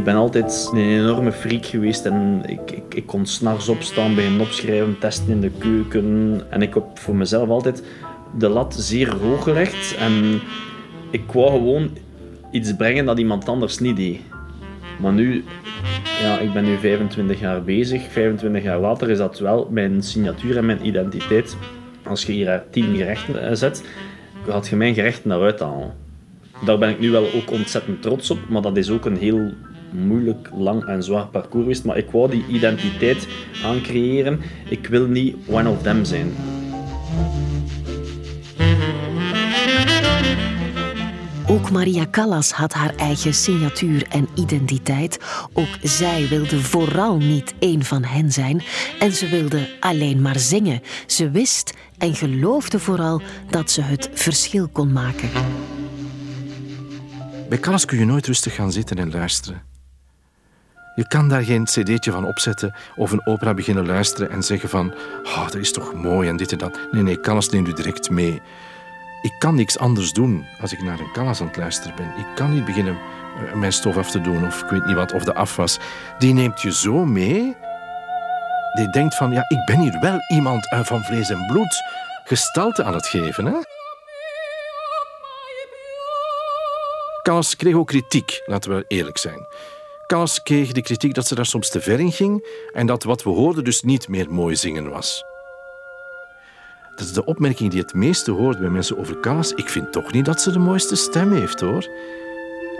Ik ben altijd een enorme freak geweest en ik, ik, ik kon s'nachts opstaan, beginnen opschrijven, testen in de keuken. En ik heb voor mezelf altijd de lat zeer hoog gelegd. En ik wou gewoon iets brengen dat iemand anders niet deed. Maar nu, ja, ik ben nu 25 jaar bezig. 25 jaar later is dat wel mijn signatuur en mijn identiteit. Als je hier 10 gerechten eh, zet, gaat je mijn gerechten naar uithalen. Daar ben ik nu wel ook ontzettend trots op, maar dat is ook een heel moeilijk, lang en zwaar parcours geweest. Maar ik wou die identiteit aancreëren. Ik wil niet one of them zijn. Ook Maria Callas had haar eigen signatuur en identiteit. Ook zij wilde vooral niet één van hen zijn en ze wilde alleen maar zingen. Ze wist en geloofde vooral dat ze het verschil kon maken. Bij Callas kun je nooit rustig gaan zitten en luisteren. Je kan daar geen cd'tje van opzetten of een opera beginnen luisteren en zeggen van oh, dat is toch mooi en dit en dat. Nee, nee, Callas neemt u direct mee. Ik kan niks anders doen als ik naar een Callas aan het luisteren ben. Ik kan niet beginnen eh, mijn stof af te doen of ik weet niet wat, of de afwas. Die neemt je zo mee. Die denkt van, ja, ik ben hier wel iemand eh, van vlees en bloed gestalte aan het geven, hè? Callas kreeg ook kritiek, laten we eerlijk zijn. Callas kreeg de kritiek dat ze daar soms te ver in ging en dat wat we hoorden dus niet meer mooi zingen was. Dat is de opmerking die het meeste hoort bij mensen over Callas. Ik vind toch niet dat ze de mooiste stem heeft, hoor.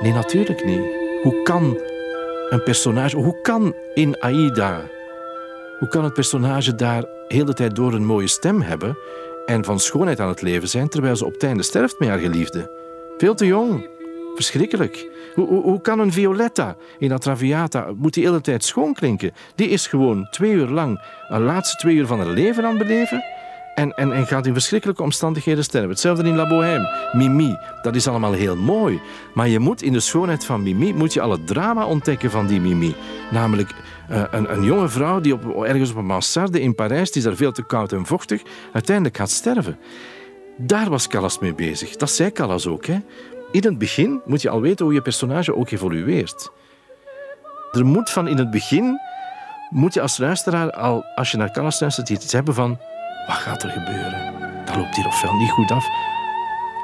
Nee, natuurlijk niet. Hoe kan een personage, hoe kan in Aida, hoe kan het personage daar heel de tijd door een mooie stem hebben en van schoonheid aan het leven zijn, terwijl ze op het einde sterft met haar geliefde? Veel te jong. Verschrikkelijk. Hoe, hoe, hoe, kan een Violetta in dat Traviata, moet die hele tijd schoon klinken? Die is gewoon twee uur lang, de laatste twee uur van haar leven aan het beleven en, en, en gaat in verschrikkelijke omstandigheden sterven. Hetzelfde in La Bohème. Mimi, dat is allemaal heel mooi. Maar je moet in de schoonheid van Mimi moet je al het drama ontdekken van die Mimi. Namelijk uh, een, een, jonge vrouw die op, ergens op een mansarde in Parijs, die is daar veel te koud en vochtig, uiteindelijk gaat sterven. Daar was Callas mee bezig. Dat zei Callas ook. Hè? In het begin moet je al weten hoe je personage ook evolueert. Er moet van in het begin, moet je als luisteraar al, als je naar Callas luistert, iets hebben van wat gaat er gebeuren? Dat loopt hier ofwel niet goed af.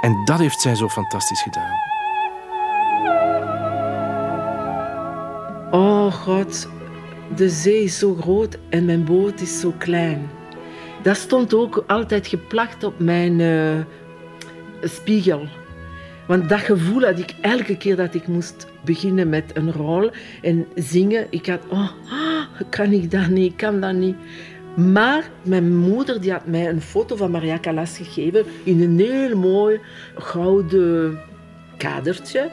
En dat heeft zij zo fantastisch gedaan. Oh God, de zee is zo groot en mijn boot is zo klein. Dat stond ook altijd geplakt op mijn uh, spiegel. Want dat gevoel had ik elke keer dat ik moest beginnen met een rol en zingen. Ik had, oh, kan ik dat niet, kan dat niet. Maar mijn moeder die had mij een foto van Maria Callas gegeven in een heel mooi gouden kadertje.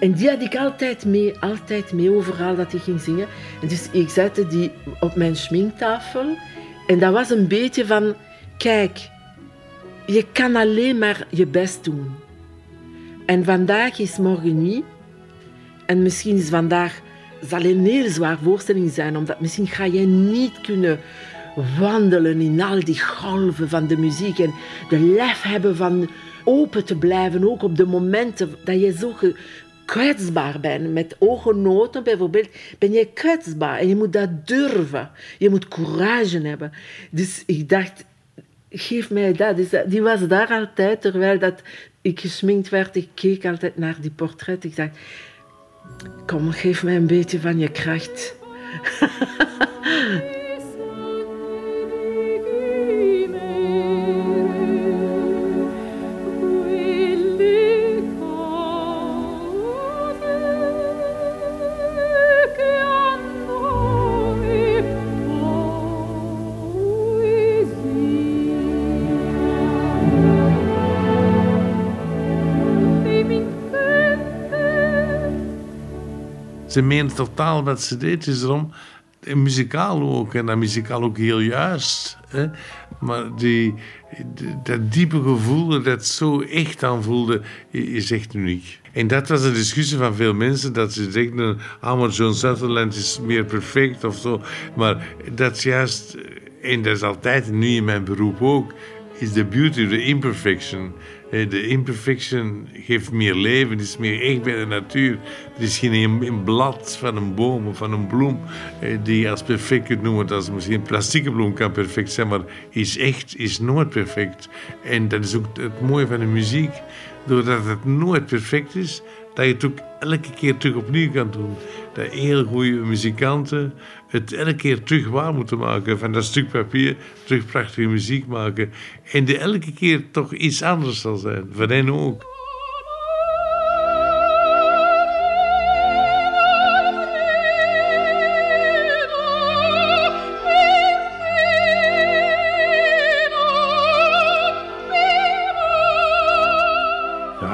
En die had ik altijd mee, altijd mee overal dat ik ging zingen. En dus ik zette die op mijn schminktafel. En dat was een beetje van, kijk, je kan alleen maar je best doen. En vandaag is morgen niet. En misschien is vandaag zal een heel zwaar voorstelling zijn, omdat misschien ga jij niet kunnen wandelen in al die golven van de muziek en de lef hebben van open te blijven, ook op de momenten dat je zo kwetsbaar bent. Met oogenoten bijvoorbeeld ben je kwetsbaar en je moet dat durven. Je moet courage hebben. Dus ik dacht, geef mij dat. Dus die was daar altijd, terwijl dat ik gesminkt werd. Ik keek altijd naar die portret. Ik dacht, kom, geef mij een beetje van je kracht. Ze menen totaal met cd'tjes erom. En muzikaal ook. En dat muzikaal ook heel juist. Hè? Maar die, dat diepe gevoel dat zo echt aanvoelde, is echt uniek. En dat was een discussie van veel mensen, dat ze denken, ah, maar John Sutherland is meer perfect of zo. Maar dat is juist, en dat is altijd nu in mijn beroep ook, is the beauty the imperfection. Eh, De imperfection geeft meer leven, het is meer echt bij de natuur. Het is geen een, een blad van een boom of van een bloem eh, die je als perfect kunt noemen. Als misschien een plastieke bloem kan perfect zijn, maar is echt, is nooit perfect. En dat is ook het mooie van de muziek. Doordat het nooit perfect is, dat je het ook elke keer terug opnieuw kan doen. Dat heel goede muzikanten het elke keer terug waar moeten maken. Van dat stuk papier terug prachtige muziek maken. En die elke keer toch iets anders zal zijn. Van hen ook.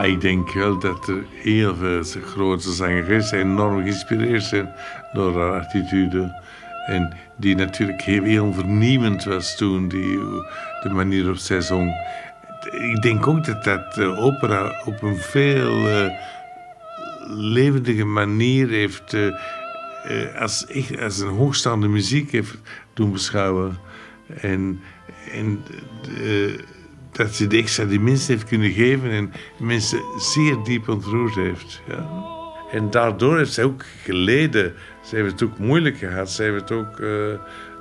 Ik denk wel dat er heel veel grote zangeressen enorm geïnspireerd zijn door haar attitude. En die natuurlijk heel, heel vernieuwend was toen, die, de manier waarop zij zong. Ik denk ook dat dat de opera op een veel eh, levendige manier heeft, eh, eh, als, echt, als een hoogstaande muziek heeft doen beschouwen. En, en eh, dat ze de extra dimensie heeft kunnen geven en mensen zeer diep ontroerd heeft. Ja. En daardoor heeft zij ook geleden. Ze heeft het ook moeilijk gehad. Ze heeft het ook, eh,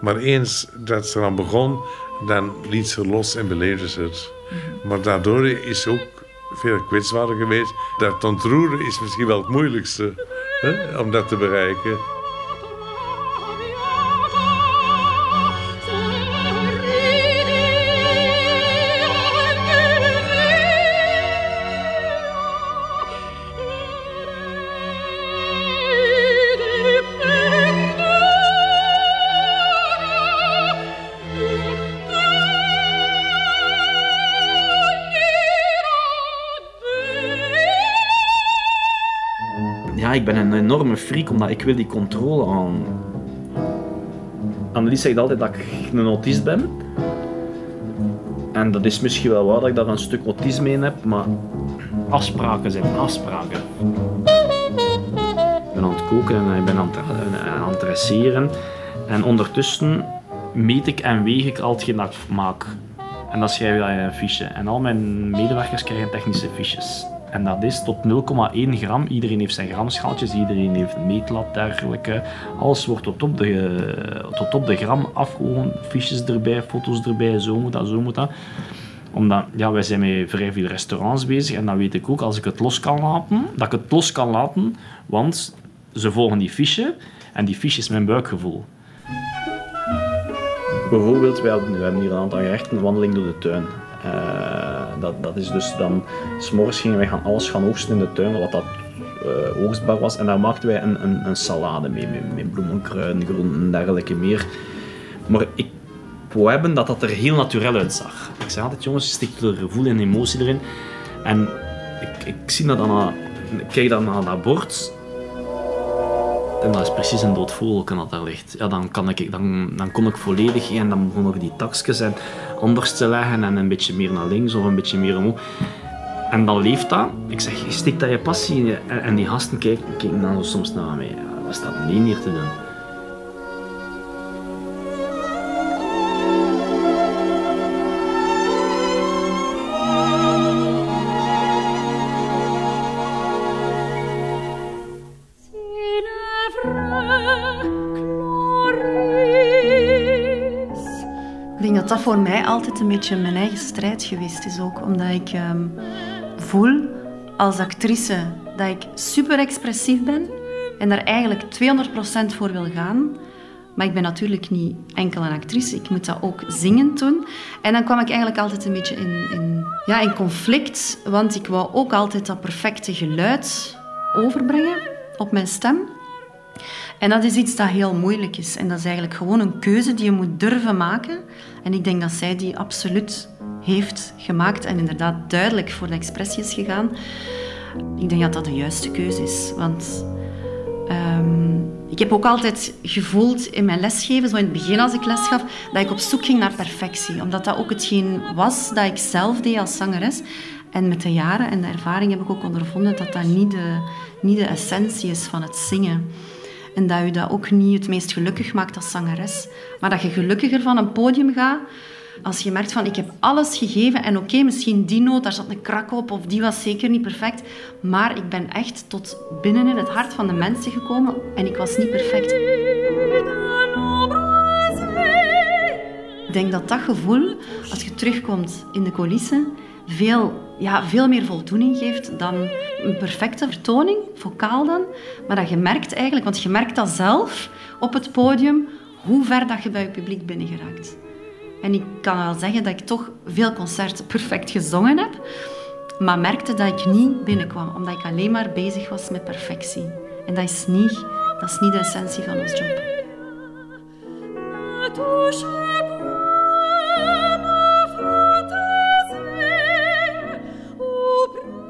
maar eens dat ze dan begon, dan liet ze los en beleefde ze het. Maar daardoor is ze ook veel kwetsbaarder geweest. Dat ontroeren is misschien wel het moeilijkste hè, om dat te bereiken. Ik ben een enorme freak omdat ik wil die controle aan. Annelies zegt altijd dat ik een autist ben. En dat is misschien wel waar dat ik daar een stuk autisme in heb, maar afspraken zijn afspraken. Ik ben aan het koken en ik ben aan het, eh, aan het dresseren. En ondertussen meet ik en weeg ik al hetgeen dat ik maak. En dan schrijf je dat in een fiche. En al mijn medewerkers krijgen technische fiches. En dat is tot 0,1 gram. Iedereen heeft zijn gramschaaltjes, iedereen heeft meetlat, dergelijke. Alles wordt tot op de, tot op de gram afgewogen. Fiches erbij, foto's erbij, zo moet dat, zo moet dat. Omdat ja, wij zijn met vrij veel restaurants bezig. En dan weet ik ook, als ik het los kan laten, dat ik het los kan laten. Want ze volgen die fiche. En die fiche is mijn buikgevoel. Bijvoorbeeld, wij we hebben hier een aantal gerechten, wandeling door de tuin. Eh, dat, dat is dus dan, s'morgens gingen wij gaan alles gaan oogsten in de tuin, wat dat eh, oogstbaar was. En daar maakten wij een, een, een salade mee, met, met bloemen, kruiden, groenten en dergelijke meer. Maar ik wou hebben dat dat er heel natuurlijk uitzag. Ik zei altijd, jongens, stik er gevoel en emotie erin. En ik, ik zie dat dan, ik kijk dan naar dat bord en dat is precies een dood dat daar ligt. Ja, dan, kan ik, dan, dan kon ik volledig en dan begon ik die takjes en anders te leggen en een beetje meer naar links of een beetje meer omhoog. En dan leeft dat. Ik zeg, steekt dat je passie in. En, die gasten kijken, kijken dan soms naar mij. Wat staat alleen hier te doen? Voor mij altijd een beetje mijn eigen strijd geweest is ook. Omdat ik ehm, voel als actrice dat ik super expressief ben en daar eigenlijk 200% voor wil gaan. Maar ik ben natuurlijk niet enkel een actrice, ik moet dat ook zingend doen. En dan kwam ik eigenlijk altijd een beetje in, in, ja, in conflict, want ik wou ook altijd dat perfecte geluid overbrengen op mijn stem. En dat is iets dat heel moeilijk is. En dat is eigenlijk gewoon een keuze die je moet durven maken. En ik denk dat zij die absoluut heeft gemaakt en inderdaad duidelijk voor de expressie is gegaan. Ik denk dat dat de juiste keuze is. Want ehm, ik heb ook altijd gevoeld in mijn lesgeven, zo in het begin als ik les gaf, dat ik op zoek ging naar perfectie. Omdat dat ook hetgeen was dat ik zelf deed als zangeres. En met de jaren en de ervaring heb ik ook ondervonden dat dat niet de, niet de essentie is van het zingen. En dat je dat ook niet het meest gelukkig maakt als zangeres. Maar dat je gelukkiger van een podium gaat Als je merkt van, ik heb alles gegeven en oké, misschien die noot, daar zat een krak op of die was zeker niet perfect. Maar ik ben echt tot binnen in het hart van de mensen gekomen en ik was niet perfect. Ik denk dat dat gevoel, als je terugkomt in de coulissen, veel, ja, veel meer voldoening geeft dan een perfecte vertoning, vocaal dan. Maar dat je merkt eigenlijk, want je merkt dat zelf op het podium, hoe ver dat je bij je publiek binnengeraakt. En ik kan wel zeggen dat ik toch veel concerten perfect gezongen heb, maar merkte dat ik niet binnenkwam, omdat ik alleen maar bezig was met perfectie. En dat is niet, dat is niet de essentie van ons job.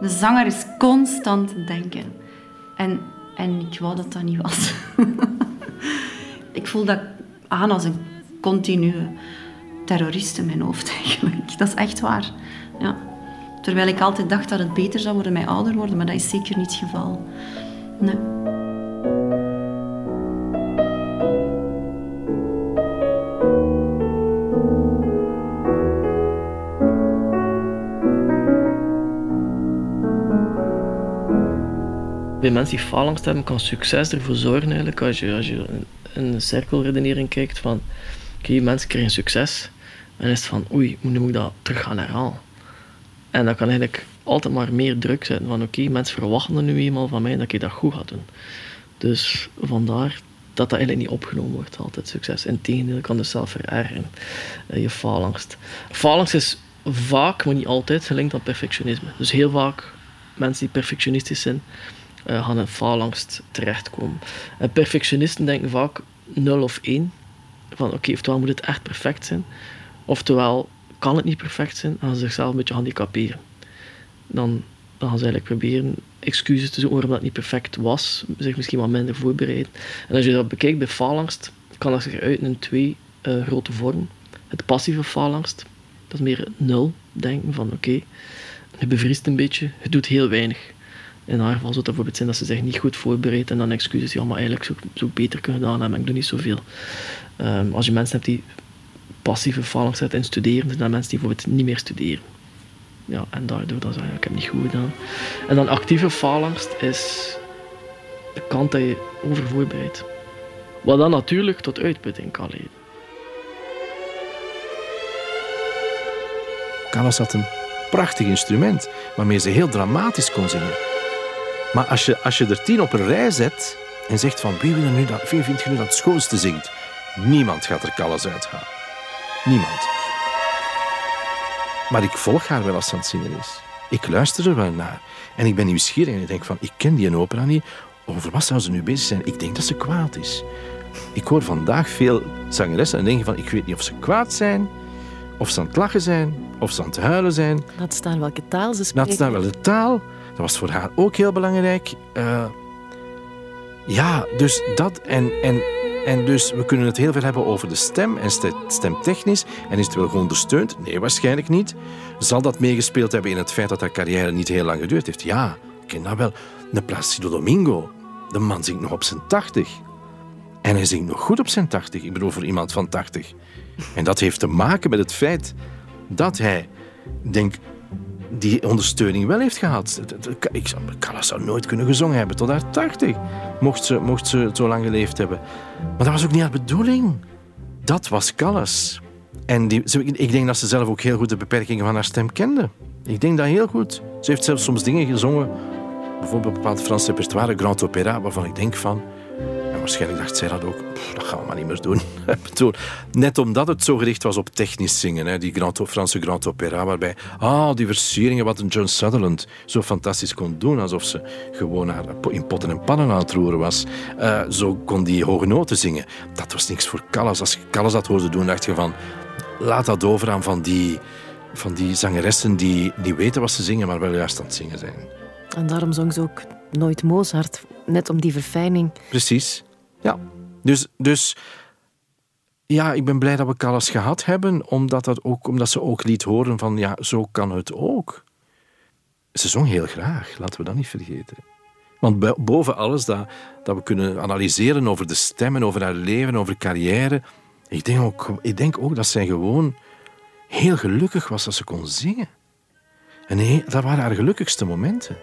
De zanger is constant denken. En, en ik wou dat dat niet was. ik voel dat aan als een continue terrorist in mijn hoofd eigenlijk. Dat is echt waar. Ja. Terwijl ik altijd dacht dat het beter zou worden met ouder worden, maar dat is zeker niet het geval. Nee. Die faalangst hebben, kan succes ervoor zorgen eigenlijk, als je, als je in een cirkelredenering kijkt van oké, mensen krijgen succes en is het van oei, nu moet ik dat terug gaan herhalen. En dat kan eigenlijk altijd maar meer druk zijn van oké, mensen verwachten nu eenmaal van mij dat ik dat goed ga doen. Dus vandaar dat dat eigenlijk niet opgenomen wordt, altijd succes. Integendeel, kan dus zelf verergeren, eh, je faalangst. Faalangst is vaak, maar niet altijd, gelinkt aan perfectionisme. Dus heel vaak mensen die perfectionistisch zijn, uh, gaan in faalangst terechtkomen. En perfectionisten denken vaak 0 of 1. Van oké, oftewel moet het echt perfect zijn, oftewel kan het niet perfect zijn en gaan ze zichzelf een beetje handicaperen. Dan, gaan ze eigenlijk proberen excuses te zoeken waarom dat niet perfect was, zich misschien wat minder voorbereiden. En als je dat bekijkt bij faalangst, kan dat zich uiten in twee uh, grote vormen. Het passieve faalangst, dat is meer nul denken van oké, je bevriest een beetje, je doet heel weinig. In haar geval zou het bijvoorbeeld zijn dat ze zich niet goed voorbereidt en dan excuses, ja, maar eigenlijk zou, beter kunnen gedaan hebben, ik doe niet zoveel. Um, als je mensen hebt die passieve faalangst hebben in studeren, zijn dat mensen die bijvoorbeeld niet meer studeren. Ja, en daardoor dan zeggen, ik heb niet goed gedaan. En dan actieve faalangst is de kant dat je overvoorbereidt. Wat dan natuurlijk tot uitputting kan leiden. Callas had een prachtig instrument waarmee ze heel dramatisch kon zingen. Maar als je, als je er tien op een rij zet en zegt van wie, wil er nu dat, wie vindt je nu dat het schoonste zingt, niemand gaat er Callas uithalen. Niemand. Maar ik volg haar wel als ze aan het zingen is. Ik luister er wel naar. En ik ben nieuwsgierig en ik denk van, ik ken die een opera niet. Over wat zou ze nu bezig zijn? Ik denk dat ze kwaad is. Ik hoor vandaag veel zangeressen en denk van, ik weet niet of ze kwaad zijn, of ze aan het lachen zijn, of ze aan het huilen zijn. Laat staan welke taal ze spreken. Laat staan welke taal. Dat was voor haar ook heel belangrijk. Uh, ja, dus dat en, en, en dus we kunnen het heel veel hebben over de stem en stemtechnisch. En is het wel ondersteund? Nee, waarschijnlijk niet. Zal dat meegespeeld hebben in het feit dat haar carrière niet heel lang geduurd heeft? Ja, ik ken dat wel. De Placido Domingo. De man zingt nog op zijn tachtig. En hij zingt nog goed op zijn tachtig. Ik bedoel, voor iemand van tachtig. En dat heeft te maken met het feit dat hij, denk die ondersteuning wel heeft gehad. Ik zou, Callas zou nooit kunnen gezongen hebben tot haar 80, mocht ze, mocht ze zo lang geleefd hebben. Maar dat was ook niet haar bedoeling. Dat was Callas. En die, ik denk dat ze zelf ook heel goed de beperkingen van haar stem kende. Ik denk dat heel goed. Ze heeft zelfs soms dingen gezongen, bijvoorbeeld een bepaald Frans repertoire, Grand Opéra, waarvan ik denk van... Waarschijnlijk dacht zij dat ook, dat gaan we maar niet meer doen. Net omdat het zo gericht was op technisch zingen, hè, die Grand, Franse Grand Opéra, waarbij ah, die versieringen wat een John Sutherland zo fantastisch kon doen, alsof ze gewoon haar in potten en pannen aan het roeren was. Uh, zo kon die hoge noten zingen. Dat was niks voor Callas. Als je Callas dat hoorde doen, dacht je van, laat dat over aan van die, van die zangeressen die, die weten wat ze zingen, maar wel juist aan het zingen zijn. En daarom zong ze ook nooit Mozart, net om die verfijning. Precies, ja. Dus, dus ja, ik ben blij dat we Callas gehad hebben, omdat, dat ook, omdat ze ook liet horen van ja, zo kan het ook. Ze zong heel graag, laten we dat niet vergeten. Want boven alles dat, dat we kunnen analyseren over de stemmen, over haar leven, over carrière, ik denk ook, ik denk ook dat zij gewoon heel gelukkig was als ze kon zingen. En nee, dat waren haar gelukkigste momenten.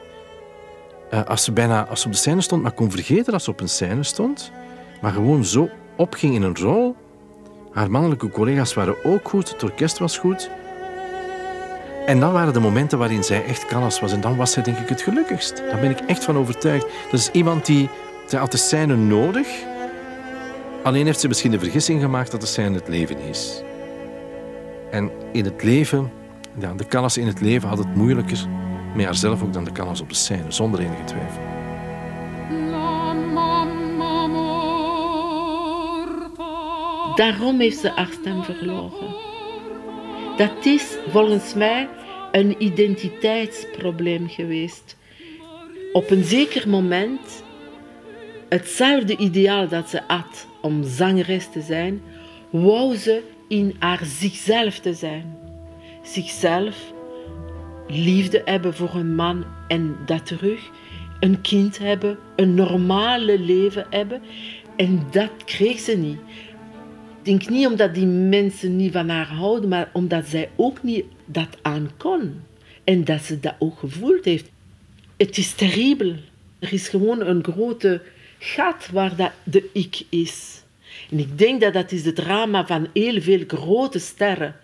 Uh, als, ze bijna, als ze op de scène stond, maar kon vergeten dat ze op een scène stond, maar gewoon zo opging in een rol. Haar mannelijke collega's waren ook goed, het orkest was goed. En dan waren de momenten waarin zij echt Callas was. En dan was zij denk ik het gelukkigst. Daar ben ik echt van overtuigd. Dat is iemand die... Zij had de scène nodig. Alleen heeft ze misschien de vergissing gemaakt dat de scène het leven is. En in het leven... Ja, de Callas in het leven had het moeilijker met haarzelf ook dan de Callas op de scène. Zonder enige twijfel. Daarom heeft ze haar stem verloren. Dat is volgens mij een identiteitsprobleem geweest. Op een zeker moment, hetzelfde ideaal dat ze had om zangeres te zijn, wou ze in haar zichzelf te zijn. Zichzelf, liefde hebben voor een man en dat terug, een kind hebben, een normale leven hebben. En dat kreeg ze niet denk niet omdat die mensen niet van haar houden, maar omdat zij ook niet dat aan kon. En dat ze dat ook gevoeld heeft. Het is terribel. Er is gewoon een grote gat waar dat de ik is. En ik denk dat dat is het drama van heel veel grote sterren.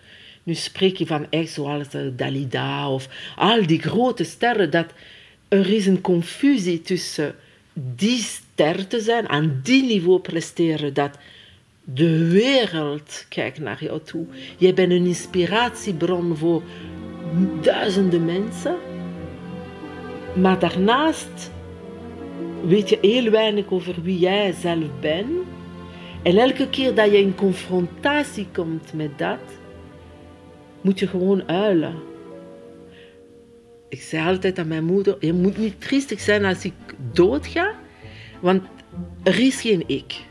Nu spreek je van echt zoals eh, Dalida of al die grote sterren. Dat er is een confusie tussen die ster te zijn, aan die niveau presteren, dat de wereld kijkt naar jou toe. Jij bent een inspiratiebron voor duizenden mensen. Maar daarnaast weet je heel weinig over wie jij zelf bent. En elke keer dat je in confrontatie komt met dat, moet je gewoon huilen. Ik zei altijd aan mijn moeder: Je moet niet triestig zijn als ik doodga, want er is geen ik.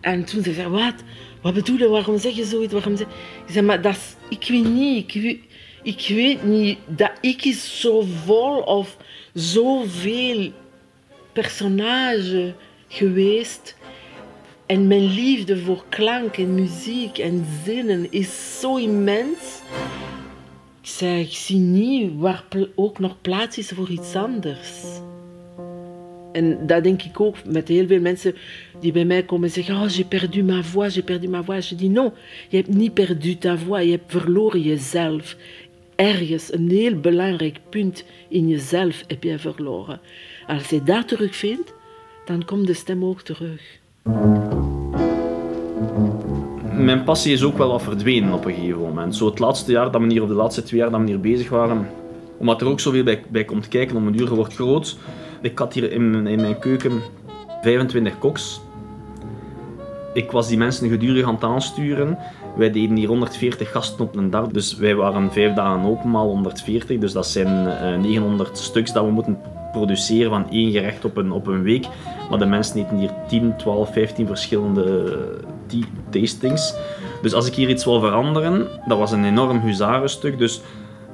En toen zei ze, wat? Wat bedoel je? Waarom zeg je zoiets? Waarom zeg... Ik zei, maar dat is, ik weet niet. Ik weet, ik niet. Dat ik is zo vol of zoveel personage geweest. En mijn liefde voor klank en muziek en zinnen is zo immens. Ik ik zie niet waar ook nog plaats is voor iets anders. En dat denk ik ook met heel veel mensen die bij mij komen en zeggen: Oh, j'ai perdu ma voix, j'ai perdu ma voix. Je dis: Non, je hebt niet perdu ta voix, je hebt verloren jezelf. Ergens, een heel belangrijk punt in jezelf heb je verloren. Als je dat terugvindt, dan komt de stem ook terug. Mijn passie is ook wel wat verdwenen op een gegeven moment. Zo het laatste jaar dat we hier, of de laatste twee jaar dat we hier bezig waren, omdat er ook zoveel bij, bij komt kijken, om een uur wordt groot. Ik had hier in, in mijn keuken 25 koks. Ik was die mensen gedurig aan het aansturen. Wij deden hier 140 gasten op een dag. Dus wij waren vijf dagen open, maal 140. Dus dat zijn 900 eh, stuks dat we moeten produceren van één gerecht op een, op een week. Maar de mensen eten hier 10, 12, 15 verschillende uh, tastings. Dus als ik hier iets wil veranderen, dat was een enorm huzarenstuk. Dus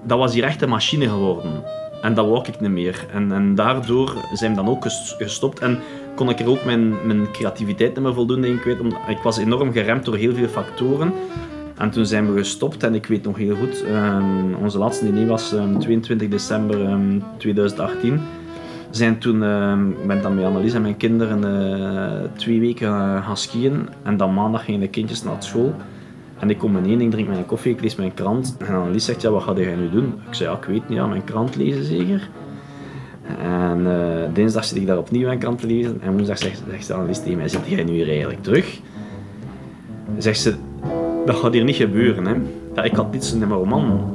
dat was hier echt een machine geworden. En dat wou ik niet meer. En, en daardoor zijn we dan ook gestopt. En kon ik er ook mijn, mijn creativiteit niet meer voldoen, ik. Weet, omdat ik was enorm geremd door heel veel factoren. En toen zijn we gestopt en ik weet nog heel goed, um, onze laatste diner was um, 22 december um, 2018. Zijn toen, ik ben dan met Annelies en mijn kinderen uh, twee weken uh, gaan skiën en dan maandag gingen de kindjes naar school. En ik kom beneden, ik drink mijn koffie, ik lees mijn krant. En Annelies zegt, ja, wat ga jij nu doen? Ik zei, ja, ik weet niet, ja, mijn krant lezen zeker. En uh, dinsdag zit ik daar opnieuw mijn krant te lezen. En woensdag zegt, zegt Annelies tegen mij, zit jij nu hier eigenlijk terug? Zegt ze, dat gaat hier niet gebeuren, hè. Ja, ik had niet zo'n roman.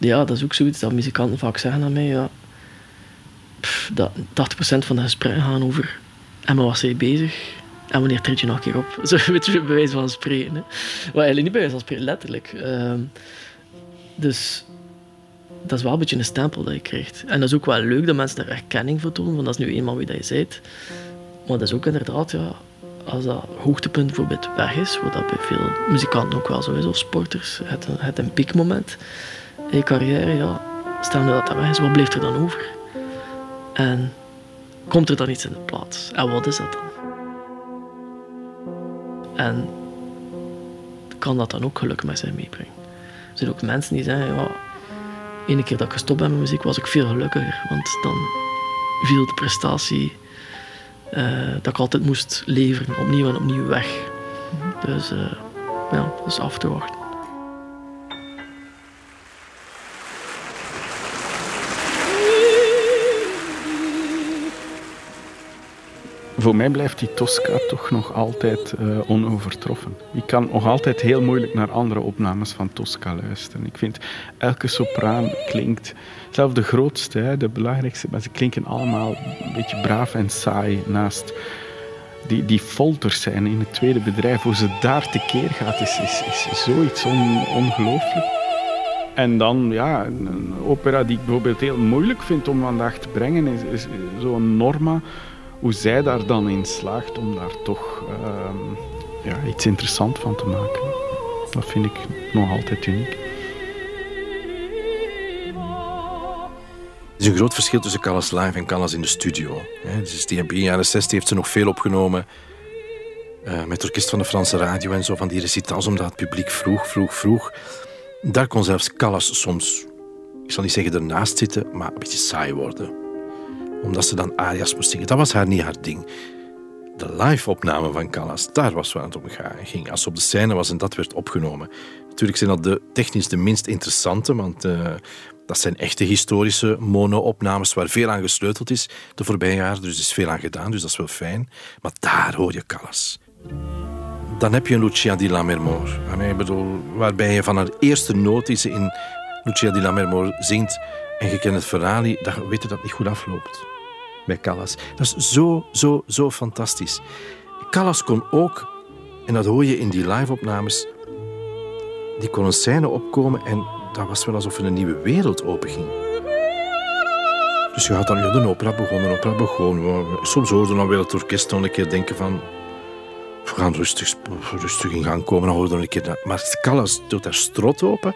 Ja, dat is ook zoiets dat muzikanten vaak zeggen aan mij. Ja dat 80% van de gesprekken gaan over en wat was bezig en wanneer treed je nog een keer op. Zo weet je, bij wijze van spreken. Hè. Maar eigenlijk niet bij wijze van spreken, letterlijk. Uh, dus dat is wel een beetje een stempel dat je krijgt. En dat is ook wel leuk dat mensen daar erkenning voor tonen, want dat is nu eenmaal wie dat je bent. Maar dat is ook inderdaad, ja, als dat hoogtepunt bijvoorbeeld weg is, wat dat bij veel muzikanten ook wel zo is, of sporters, het, het een piekmoment je carrière, ja, stel nu dat dat weg is, wat blijft er dan over? En komt er dan iets in de plaats. En wat is dat dan? En kan dat dan ook geluk met zich meebrengen? Er zijn ook mensen die zeggen, ja, ene keer dat ik gestopt ben met muziek was ik veel gelukkiger, want dan viel de prestatie uh, dat ik altijd moest leveren, opnieuw en opnieuw weg. Dus uh, ja, dat is af te wachten. Voor mij blijft die Tosca toch nog altijd uh, onovertroffen. Ik kan nog altijd heel moeilijk naar andere opnames van Tosca luisteren. Ik vind elke sopraan klinkt, zelfs de grootste, de belangrijkste, maar ze klinken allemaal een beetje braaf en saai naast die, die folters zijn in het tweede bedrijf. Hoe ze daar tekeer gaat, is, is, is zoiets on, ongelooflijk. En dan, ja, een opera die ik bijvoorbeeld heel moeilijk vind om vandaag te brengen, is, is zo'n Norma hoe zij daar dan in slaagt om daar toch uh, ja, iets interessants van te maken. Dat vind ik nog altijd uniek. Er is een groot verschil tussen Callas live en Callas in de studio. Dus die begin jaren 60 heeft ze nog veel opgenomen. Uh, met het orkest van de Franse radio en zo, van die recitals, omdat het publiek vroeg, vroeg, vroeg. Daar kon zelfs Callas soms, ik zal niet zeggen ernaast zitten, maar een beetje saai worden omdat ze dan arias moest zingen. Dat was haar niet haar ding. De live-opname van Callas, daar was waar het om ging. Als ze op de scène was en dat werd opgenomen. Natuurlijk zijn dat de, technisch de minst interessante, want uh, dat zijn echte historische mono-opnames waar veel aan gesleuteld is de voorbije jaren. Dus er is veel aan gedaan, dus dat is wel fijn. Maar daar hoor je Callas. Dan heb je Lucia di Lammermoor. Ik bedoel, waarbij je van haar eerste noot die ze in Lucia di Lammermoor zingt en je kent het dan weet je dat het niet goed afloopt. Met Callas. Dat is zo, zo, zo fantastisch. Callas kon ook, en dat hoor je in die live-opnames, die kon een scène opkomen en dat was wel alsof een nieuwe wereld openging. Dus je had dan ja, de opera begonnen, opera begonnen. Soms hoorde dan wel het orkest dan een keer denken van... We gaan rustig, rustig in gang komen, dan hoorde dan een keer... Dat. Maar Callas doet daar strot open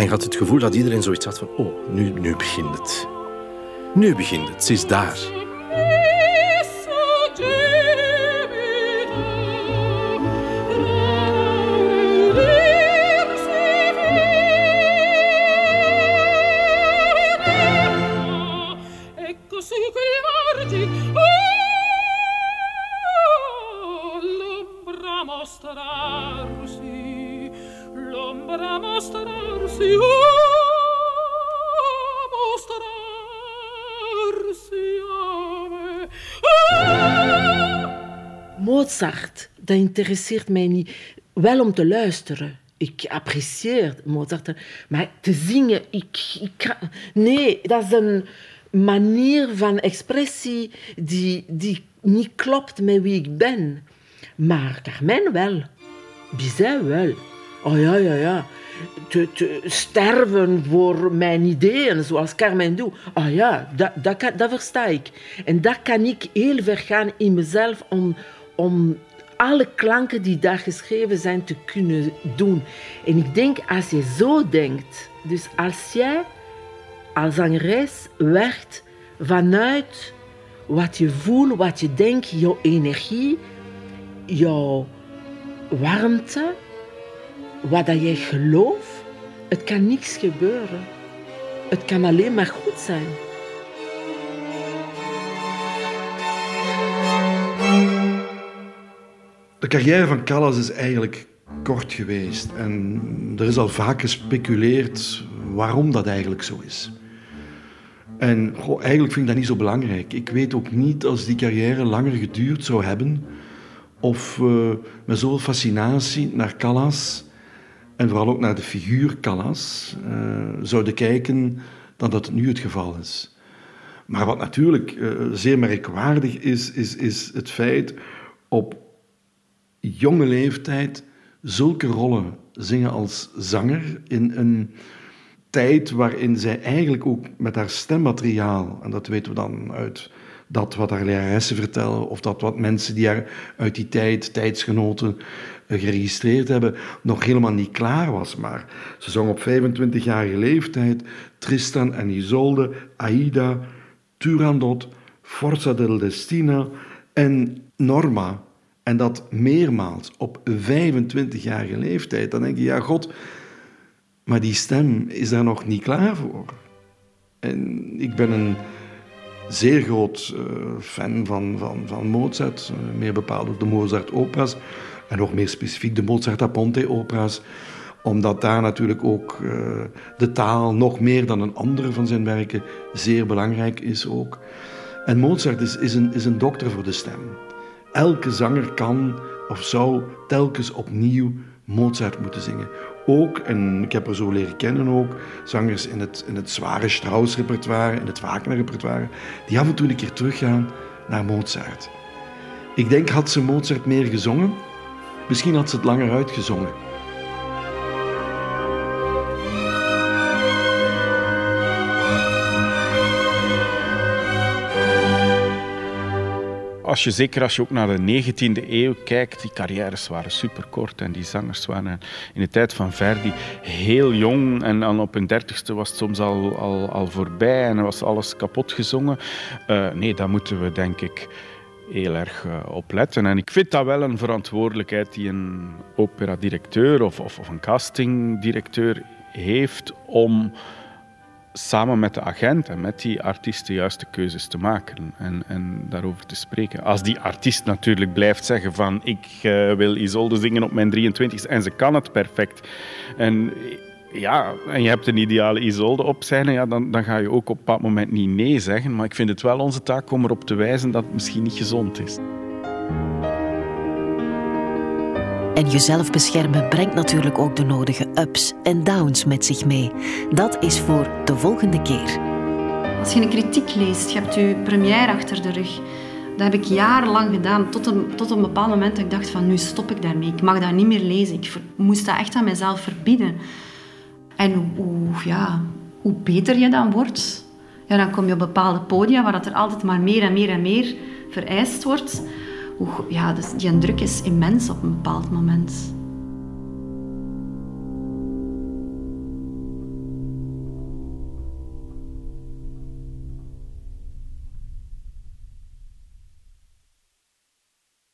en had het gevoel dat iedereen zoiets had van, oh, nu, nu begint het. Nu begint het, ze is daar. Mozart, dat interesseert mij niet. Wel om te luisteren. Ik apprecieer Mozart, maar te zingen, ik, ik nee, dat is een manier van expressie die, die niet klopt met wie ik ben. Maar Carmen wel. Bizet wel. Oh ja, ja, ja. Te, te, sterven voor mijn ideeën, zoals Carmen doet. Ah ja, dat, dat, dat versta ik. En dat kan ik heel ver gaan in mezelf om, om alle klanken die daar geschreven zijn te kunnen doen. En ik denk, als je zo denkt, dus als jij als zangeres werkt vanuit wat je voelt, wat je denkt, jouw energie, jouw warmte, wat dat jij gelooft, het kan niks gebeuren. Het kan alleen maar goed zijn. De carrière van Callas is eigenlijk kort geweest. En er is al vaak gespeculeerd waarom dat eigenlijk zo is. En eigenlijk vind ik dat niet zo belangrijk. Ik weet ook niet als die carrière langer geduurd zou hebben, of we met zoveel fascinatie naar Callas en vooral ook naar de figuur Callas uh, zouden kijken dan dat nu het geval is. Maar wat natuurlijk uh, zeer merkwaardig is, is, is het feit op jonge leeftijd zulke rollen zingen als zanger in een tijd waarin zij eigenlijk ook met haar stemmateriaal, en dat weten we dan uit dat wat haar leraressen vertellen, of dat wat mensen die haar uit die tijd, tijdsgenoten, eh, geregistreerd hebben, nog helemaal niet klaar was. Maar ze zong op 25-jarige leeftijd Tristan en Isolde, Aida, Turandot, Forza del Destino en Norma. En dat meermaals op 25-jarige leeftijd. Dan denk je, ja god, maar die stem is daar nog niet klaar voor. En ik ben een zeer groot uh, fan van, van, van Mozart, uh, meer bepaald ook de Mozart-opera's. En nog meer specifiek de Mozart da Ponte-opera's omdat daar natuurlijk ook uh, de taal nog meer dan een andere van zijn werken zeer belangrijk is ook. En Mozart is, is, een, is een dokter voor de stem. Elke zanger kan of zou telkens opnieuw Mozart moeten zingen. Ook, en ik heb er zo leren kennen ook, zangers in het, in het zware Strauss-repertoire, in het Wagner-repertoire, die af en toe een keer teruggaan naar Mozart. Ik denk, had ze Mozart meer gezongen, misschien had ze het langer uitgezongen. Als je, zeker als je ook naar de 19e eeuw kijkt, die carrières waren superkort en die zangers waren in de tijd van Verdi heel jong en dan op hun dertigste was het soms al, al, al voorbij en was alles kapot gezongen. Uh, nee, daar moeten we denk ik heel erg uh, op letten. En ik vind dat wel een verantwoordelijkheid die een opera-directeur of, of, of een castingdirecteur heeft om samen met de agent en met die artiest de juiste keuzes te maken en, en daarover te spreken. Als die artiest natuurlijk blijft zeggen van ik uh, wil Isolde zingen op mijn 23 en ze kan het perfect. En ja, en je hebt een ideale Isolde op zijn, ja, dan, dan ga je ook op bepaald moment niet nee zeggen. Maar ik vind het wel onze taak om erop te wijzen dat het misschien niet gezond is. En jezelf beschermen brengt natuurlijk ook de nodige ups en downs met zich mee. Dat is voor de volgende keer. Als je een kritiek leest, je hebt je première achter de rug. Dat heb ik jarenlang gedaan, tot een, tot een bepaald moment dat ik dacht van nu stop ik daarmee. Ik mag dat niet meer lezen. Ik moest dat echt aan mezelf verbieden. En hoe, ja, hoe beter je dan wordt, ja, dan kom je op bepaalde podia waar dat er altijd maar meer en meer en meer vereist wordt ja, dus die druk is immens op een bepaald moment.